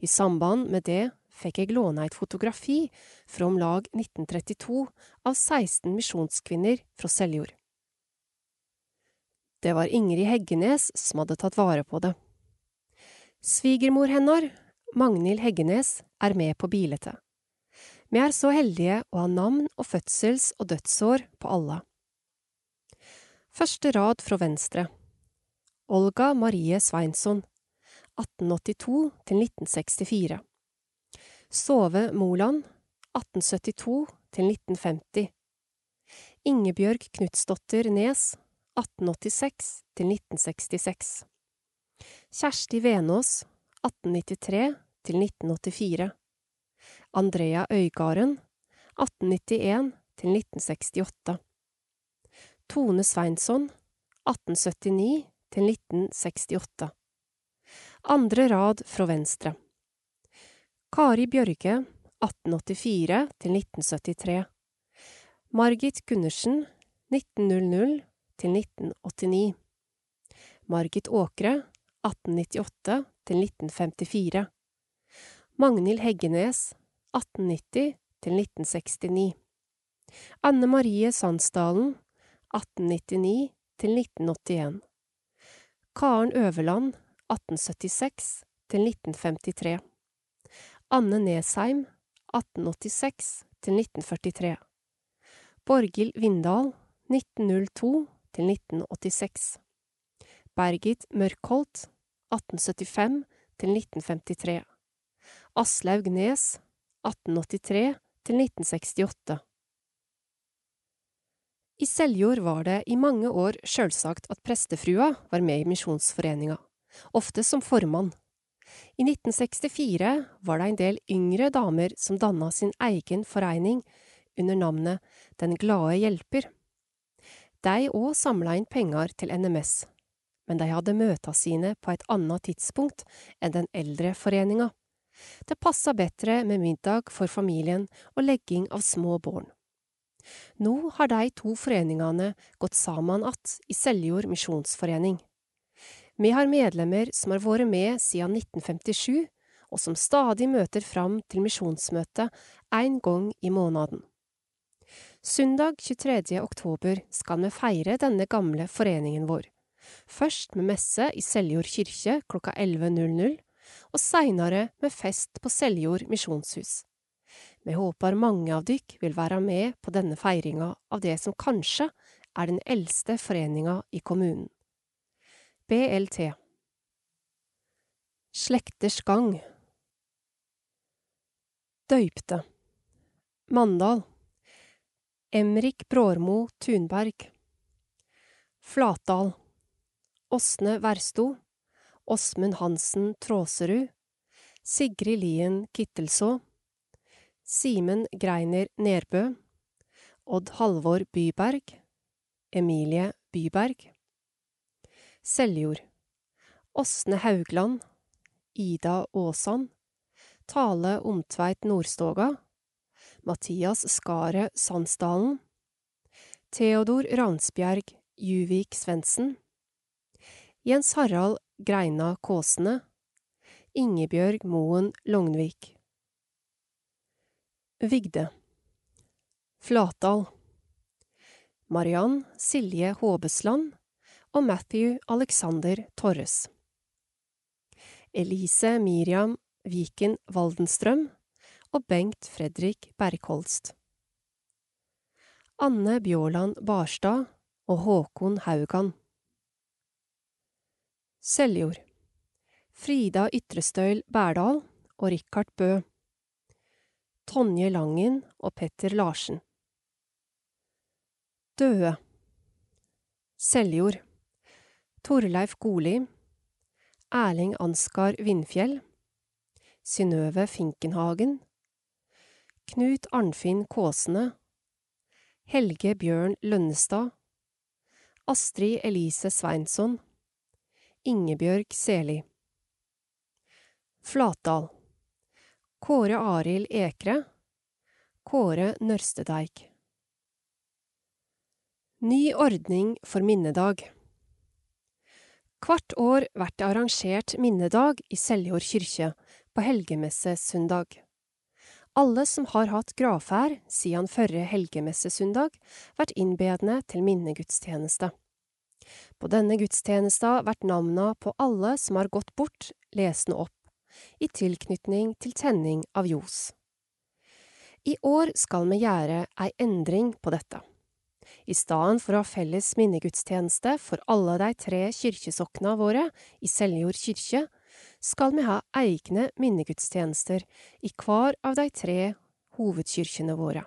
I samband med det fikk jeg låne et fotografi fra om lag 1932 av 16 misjonskvinner fra Seljord. Det var Ingrid Heggenes som hadde tatt vare på det. Svigermor hennar Magnhild Heggenes, er med på bildet. Vi er så heldige å ha navn og fødsels- og dødsår på alle. Første rad fra venstre Olga Marie Sveinsson 1882 til 1964 Sove Moland 1872 til 1950 Ingebjørg Knutsdotter Nes 1886 til 1966 Kjersti Venås 1893 til 1984. Andrea Øygarden 1891 til 1968. Tone Sveinsson 1879 til 1968. Andre rad fra venstre. Kari Bjørge 1884 til 1973. Margit Gundersen 1900 til 1989. Margit Åkre 1898 til 1954. Magnhild Heggenes 1890 til 1969. Anne Marie Sandsdalen 1899 til 1981. Karen Øverland 1876 til 1953. Anne Nesheim 1886 til 1943. Borghild Vindal 1902 til 1986. Bergit Mørkholt 1875 til 1953. Aslaug Nes 1883 til 1968. I Seljord var det i mange år sjølsagt at prestefrua var med i Misjonsforeninga, ofte som formann. I 1964 var det en del yngre damer som danna sin egen forening under navnet Den glade hjelper. De òg samla inn penger til NMS, men de hadde møta sine på et annet tidspunkt enn den eldre foreninga. Det passa bedre med middag for familien og legging av små barn. Nå har de to foreningene gått sammen att i Seljord misjonsforening. Vi har medlemmer som har vært med siden 1957, og som stadig møter fram til misjonsmøte én gang i måneden. Søndag 23. oktober skal vi feire denne gamle foreningen vår. Først med messe i Seljord kirke klokka 11.00, og seinere med fest på Seljord misjonshus. Vi håper mange av dykk vil være med på denne feiringa av det som kanskje er den eldste foreninga i kommunen. BLT Slekters gang. Døypte. Mandal. Emrik Brårmo Tunberg Flatdal Åsne Versto Åsmund Hansen Tråserud Sigrid Lien Kittelså Simen Greiner Nerbø Odd Halvor Byberg Emilie Byberg Seljord Åsne Haugland Ida Aasan Tale Omtveit Nordstoga Mathias Skaret Sandsdalen Theodor Ransbjerg Juvik Svendsen Jens Harald Greina Kåsene. Ingebjørg Moen Lognvik. Vigde. Flatdal Mariann Silje Håbesland og Matthew Alexander Torres. Elise Miriam Viken Waldenstrøm og Bengt Fredrik Bergholst. Anne Bjåland Barstad og Håkon Haugan Seljord. Frida Ytrestøyl Berdal og Richard Bø. Tonje Langen og Petter Larsen. Døde Seljord. Torleif Goli. Erling Ansgar Vindfjell. Synnøve Finkenhagen. Knut Arnfinn Kåsene Helge Bjørn Lønnestad. Astrid Elise Sveinsson Ingebjørg Seli. Flatdal Kåre Arild Ekre. Kåre Nørstedeig. Ny ordning for minnedag. Hvert år blir det arrangert minnedag i Seljord kyrkje på helgemessesøndag. Alle som har hatt gravferd siden førre helgemessesøndag, blir innbedne til minnegudstjeneste. På denne gudstjenesta vært navna på alle som har gått bort, lesne opp, i tilknytning til tenning av ljos. I år skal vi gjøre ei endring på dette. I stedet for å ha felles minnegudstjeneste for alle de tre kyrkjesokna våre i Seljord kyrkje, skal vi ha egne minnegudstjenester i hver av de tre hovedkyrkjene våre.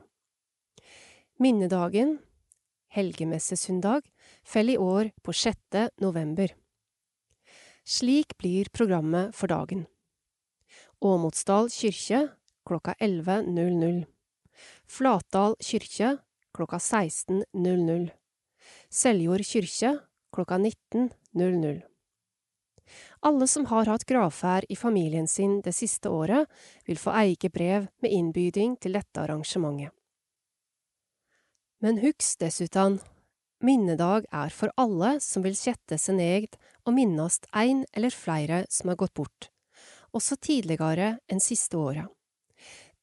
Minnedagen, helgemessesøndag, faller i år på 6. november. Slik blir programmet for dagen. Åmotsdal kirke klokka 11.00. Flatdal kirke klokka 16.00. Seljord kirke klokka 19.00. Alle som har hatt gravferd i familien sin det siste året, vil få eige brev med innbyding til dette arrangementet. Men husk dessuten, Minnedag er for alle som vil sette seg ned og minnast ein eller flere som har gått bort, også tidligere enn siste året.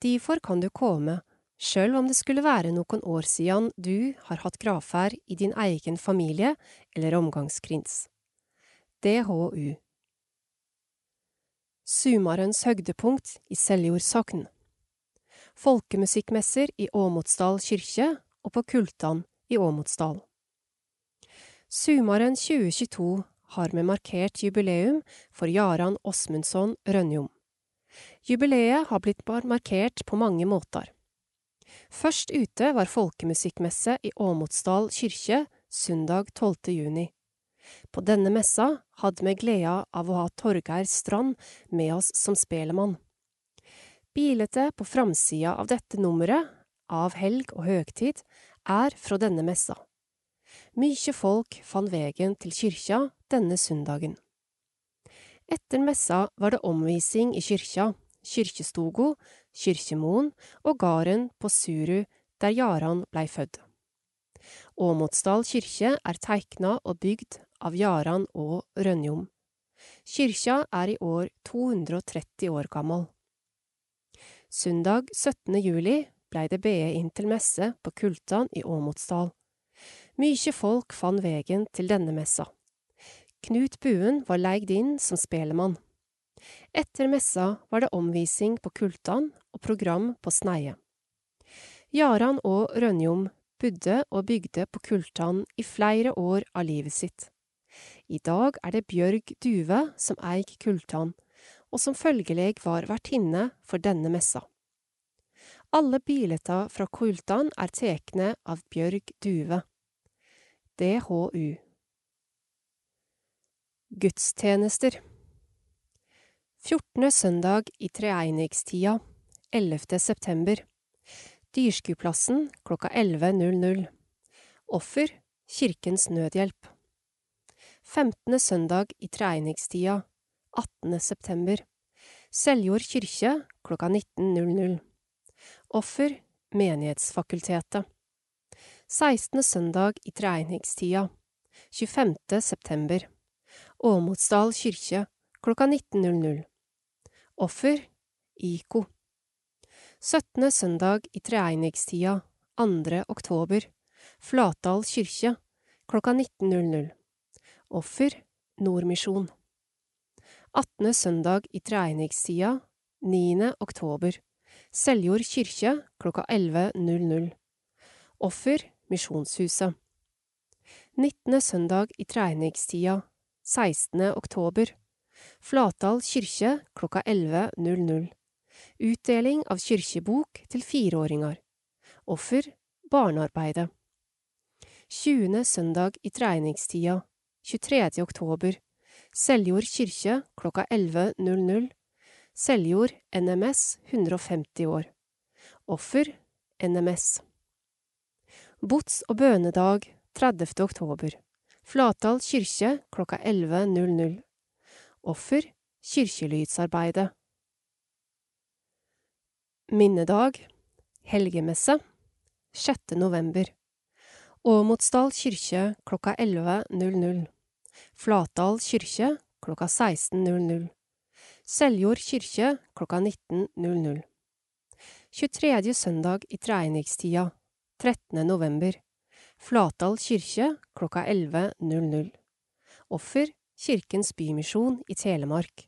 Difor kan du komme, sjøl om det skulle være noen år siden du har hatt gravferd i din egen familie eller omgangskrins. DHU Sumarens høgdepunkt i Seljord sokn Folkemusikkmesser i Åmotsdal kyrkje og på Kultan i Åmotsdal. Sumaren 2022 har vi markert jubileum for Jaran Åsmundsson Rønjom. Jubileet har blitt markert på mange måter. Først ute var folkemusikkmesse i Åmotsdal kirke søndag 12. juni. På denne messa hadde vi gleda av å ha Torgeir Strand med oss som spelemann. Bildet på framsida av dette nummeret, av helg og høgtid, er fra denne messa. Mykje folk fant vegen til kyrkja denne søndagen. Etter messa var det omvising i kyrkja, kyrkjestogo, kyrkjemoen og garden på Suru der Jaran blei fødd. Åmotsdal kyrkje er teikna og bygd av Jaran og Rønjom. Kyrkja er i år 230 år gammel. Søndag 17. juli blei det bedt inn til messe på Kultan i Åmotsdal. Mykje folk fant vegen til denne messa. Knut Buen var leigd inn som spelemann. Etter messa var det omvising på Kultan og program på Sneie. Jaran og Rønjom bodde og bygde på Kultan i flere år av livet sitt. I dag er det Bjørg Duve som eig Kultan, og som følgelig var vertinne for denne messa. Alle bileta fra Kultan er tekne av Bjørg Duve. DHU Gudstjenester 14. søndag i treenigstida, 11. september. Dyrskuplassen klokka 11.00. Offer Kirkens Nødhjelp. 15. søndag i treenigstida, 18. september. Seljord kirke klokka 19.00. Offer Menighetsfakultetet. 16. søndag i treenigstida, 25. september. Åmotsdal kirke klokka 19.00. Offer IKO. 17. søndag i treenigstida, 2. oktober. Flatdal kirke klokka 19.00. Offer Nordmisjon. 18. søndag i treenigstida, 9. oktober. Seljord kirke klokka 11.00. Offer Misjonshuset. 19. søndag i treningstida, 16. oktober. Flatdal kirke klokka 11.00. Utdeling av kirkebok til fireåringer. Offer barnearbeidet. 20. søndag i treningstida, 23. oktober. Seljord kirke klokka 11.00. Seljord NMS 150 år. Offer NMS. Bots- og bønedag 30. oktober. Flatdal kirke klokka 11.00. Offer kirkelydsarbeidet. Minnedag Helgemesse 6. november Åmotsdal kirke klokka 11.00 Flatdal kirke klokka 16.00 Seljord kirke klokka 19.00 23. søndag i treningstida 13. november Flatdal kirke klokka 11.00 Offer Kirkens Bymisjon i Telemark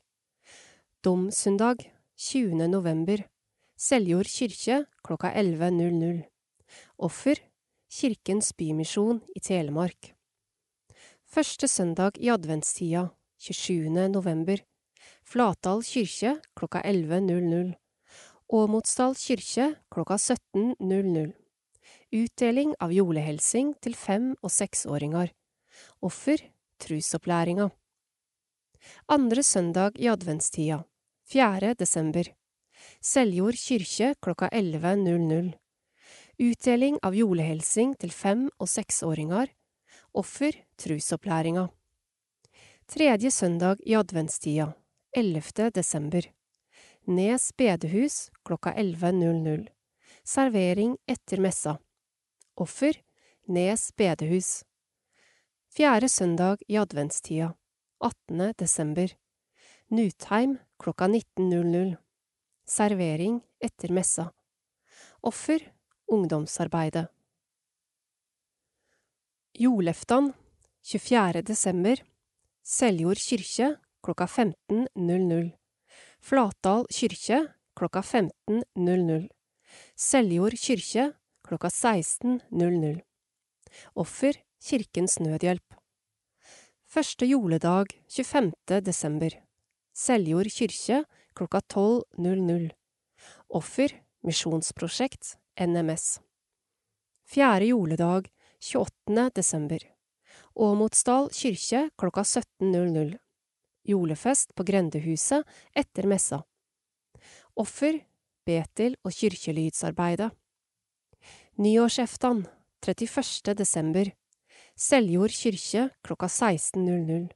Domsøndag 20. november Seljord kirke klokka 11.00. Offer Kirkens Bymisjon i Telemark. Første søndag i adventstida, 27. november. Flatdal kirke klokka 11.00. Åmotsdal kirke klokka 17.00. Utdeling av julehelsing til fem- og seksåringer. Offer trusopplæringa. Andre søndag i adventstida, 4. desember. Seljord kirke klokka 11.00. Utdeling av julehelsing til fem- og seksåringer. Offer trusopplæringa. Tredje søndag i adventstida, 11. desember. Nes bedehus klokka 11.00. Servering etter messa. Offer Nes bedehus. Fjerde søndag i adventstida, 18. desember. Nutheim klokka 19.00. Servering etter messa. Offer ungdomsarbeidet. Joleftan 24. desember. Seljord kyrkje klokka 15.00. Flatdal kyrkje klokka 15.00. Seljord kyrkje klokka 16.00. Offer Kirkens Nødhjelp. Første juledag 25. desember. Seljord kyrkje klokka 12.00. Offer Misjonsprosjekt NMS. Fjerde juledag 28. desember. Åmotsdal kyrkje klokka 17.00. Julefest på Grendehuset etter messa. Offer Betel og kirkelydsarbeidet. Nyårseftan 31. desember. Seljord kyrkje klokka 16.00.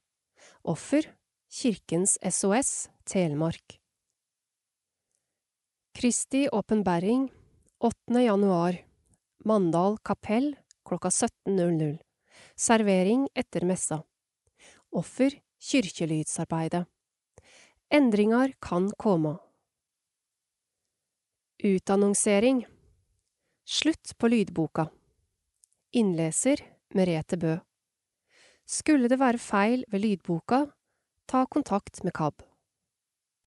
Offer Kirkens SOS Telemark. Kristi åpenbaring 8. januar. Mandal kapell klokka 17.00. Servering etter messa. Offer kirkelydsarbeidet. Endringer kan komme. Utannonsering Slutt på lydboka. Innleser Merete Bø. Skulle det være feil ved lydboka, ta kontakt med KAB.